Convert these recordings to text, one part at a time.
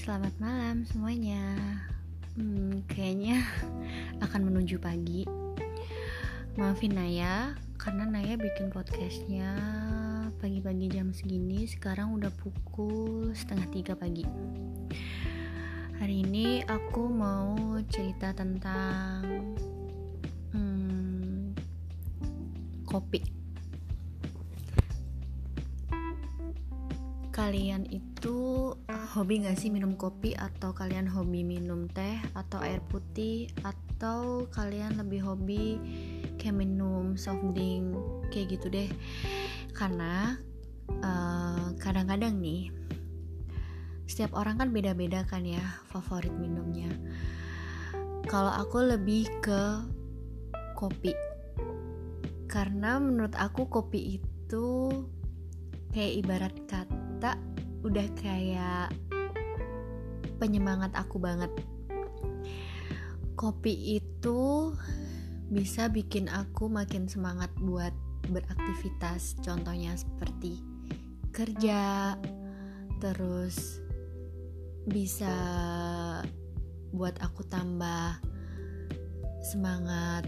selamat malam semuanya. Hmm, kayaknya akan menuju pagi. Maafin Naya, karena Naya bikin podcastnya pagi-pagi jam segini. Sekarang udah pukul setengah tiga pagi. Hari ini aku mau cerita tentang hmm, kopi. Kalian itu hobi gak sih minum kopi? Atau kalian hobi minum teh atau air putih? Atau kalian lebih hobi kayak minum soft drink kayak gitu deh? Karena eh, kadang-kadang nih setiap orang kan beda-beda kan ya favorit minumnya. Kalau aku lebih ke kopi. Karena menurut aku kopi itu kayak ibarat kata ternyata udah kayak penyemangat aku banget. Kopi itu bisa bikin aku makin semangat buat beraktivitas. Contohnya seperti kerja terus bisa buat aku tambah semangat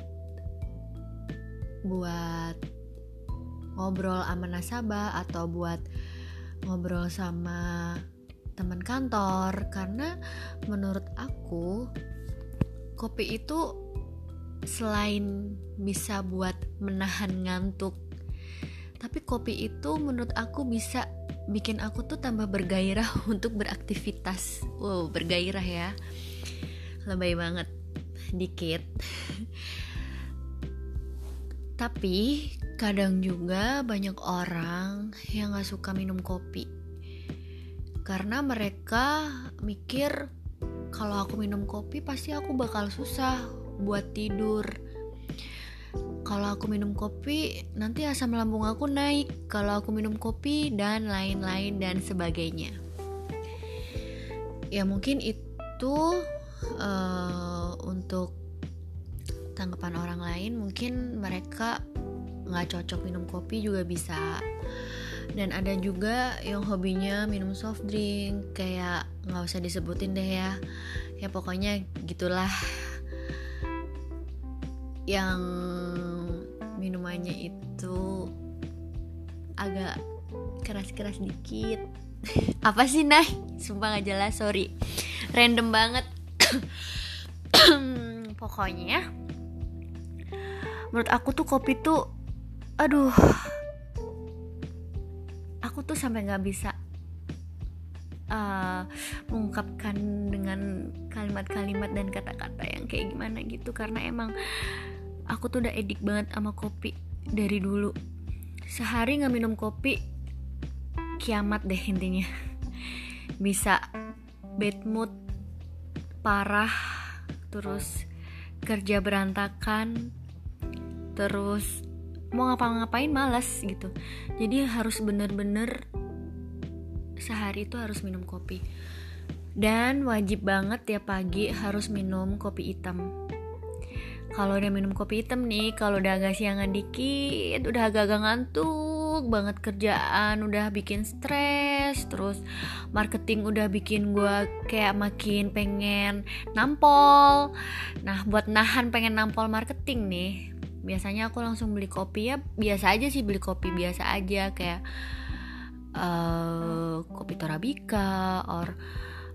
buat ngobrol sama nasabah atau buat ngobrol sama teman kantor karena menurut aku kopi itu selain bisa buat menahan ngantuk tapi kopi itu menurut aku bisa bikin aku tuh tambah bergairah untuk beraktivitas. Wow bergairah ya. Lebay banget. Dikit. Tapi kadang juga banyak orang yang gak suka minum kopi. Karena mereka mikir kalau aku minum kopi pasti aku bakal susah buat tidur. Kalau aku minum kopi nanti asam lambung aku naik. Kalau aku minum kopi dan lain-lain dan sebagainya. Ya mungkin itu uh, untuk tanggapan orang lain. Mungkin mereka nggak cocok minum kopi juga bisa. Dan ada juga yang hobinya minum soft drink kayak nggak usah disebutin deh ya. Ya pokoknya gitulah. Yang minumannya itu agak keras-keras dikit. Apa sih nah sumpah nggak jelas sorry. Random banget. Pokoknya menurut aku tuh kopi tuh aduh. Aku tuh sampai nggak bisa uh, mengungkapkan dengan kalimat-kalimat dan kata-kata yang kayak gimana gitu. Karena emang aku tuh udah edik banget sama kopi dari dulu. Sehari nggak minum kopi kiamat deh intinya. Bisa bad mood parah terus kerja berantakan terus mau ngapa-ngapain malas gitu. Jadi harus bener-bener sehari itu harus minum kopi. Dan wajib banget tiap pagi harus minum kopi hitam. Kalau udah minum kopi hitam nih kalau udah agak siangan dikit udah agak-agak ngantuk banget kerjaan udah bikin stres terus marketing udah bikin gue kayak makin pengen nampol. Nah buat nahan pengen nampol marketing nih biasanya aku langsung beli kopi ya biasa aja sih beli kopi biasa aja kayak uh, kopi Torabika or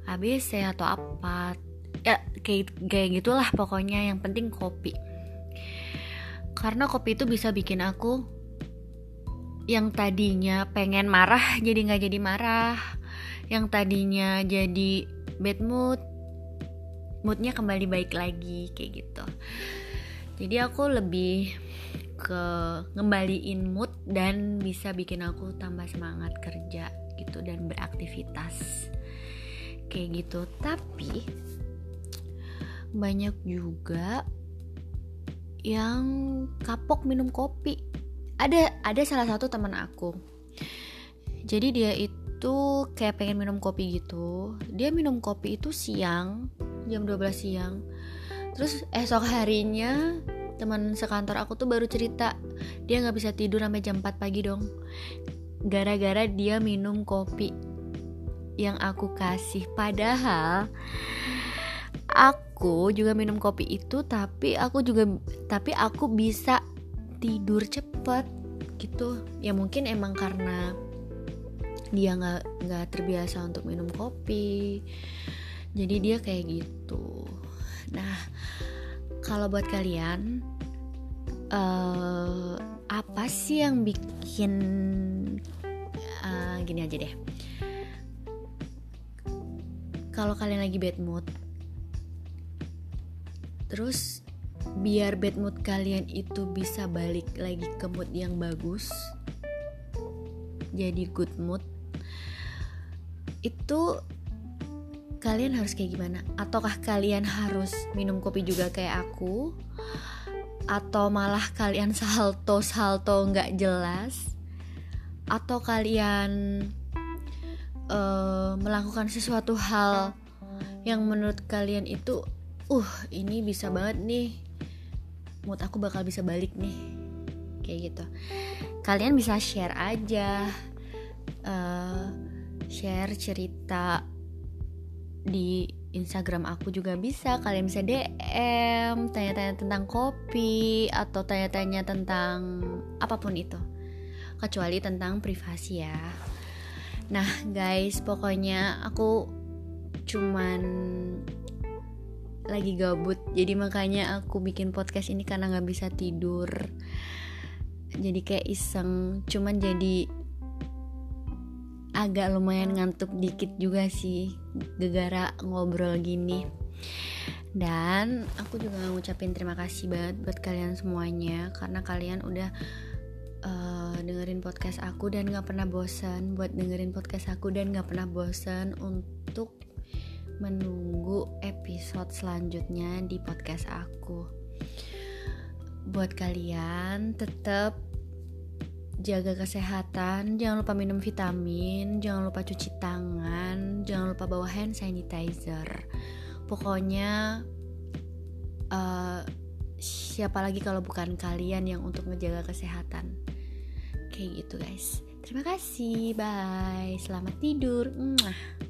ABC atau apa. Ya kayak kayak gitulah pokoknya yang penting kopi. Karena kopi itu bisa bikin aku yang tadinya pengen marah jadi nggak jadi marah. Yang tadinya jadi bad mood moodnya kembali baik lagi kayak gitu jadi aku lebih ke ngembaliin mood dan bisa bikin aku tambah semangat kerja gitu dan beraktivitas. Kayak gitu. Tapi banyak juga yang kapok minum kopi. Ada ada salah satu teman aku. Jadi dia itu kayak pengen minum kopi gitu. Dia minum kopi itu siang jam 12 siang terus esok harinya teman sekantor aku tuh baru cerita. Dia nggak bisa tidur sampai jam 4 pagi dong. Gara-gara dia minum kopi yang aku kasih. Padahal aku juga minum kopi itu tapi aku juga tapi aku bisa tidur cepet gitu. Ya mungkin emang karena dia nggak nggak terbiasa untuk minum kopi. Jadi dia kayak gitu nah kalau buat kalian uh, apa sih yang bikin uh, gini aja deh. Kalau kalian lagi bad mood terus biar bad mood kalian itu bisa balik lagi ke mood yang bagus jadi good mood itu kalian harus kayak gimana? Ataukah kalian harus minum kopi juga kayak aku? Atau malah kalian salto salto nggak jelas? Atau kalian uh, melakukan sesuatu hal yang menurut kalian itu uh ini bisa banget nih. Mood aku bakal bisa balik nih. Kayak gitu. Kalian bisa share aja uh, share cerita di Instagram aku juga bisa. Kalian bisa DM tanya-tanya tentang kopi atau tanya-tanya tentang apa pun itu. Kecuali tentang privasi ya. Nah guys pokoknya aku cuman lagi gabut. Jadi makanya aku bikin podcast ini karena nggak bisa tidur. Jadi kayak iseng. Cuman jadi agak lumayan ngantuk dikit juga sih gegara ngobrol gini dan aku juga ngucapin terima kasih banget buat kalian semuanya karena kalian udah uh, dengerin podcast aku dan gak pernah bosan buat dengerin podcast aku dan gak pernah bosan untuk menunggu episode selanjutnya di podcast aku. Buat kalian tetap jaga kesehatan, jangan lupa minum vitamin, jangan lupa cuci tangan, jangan lupa bawa hand sanitizer. Pokoknya uh, siapa lagi kalau bukan kalian yang untuk menjaga kesehatan? Kayak gitu guys. Terima kasih. Bye. Selamat tidur. Mwah.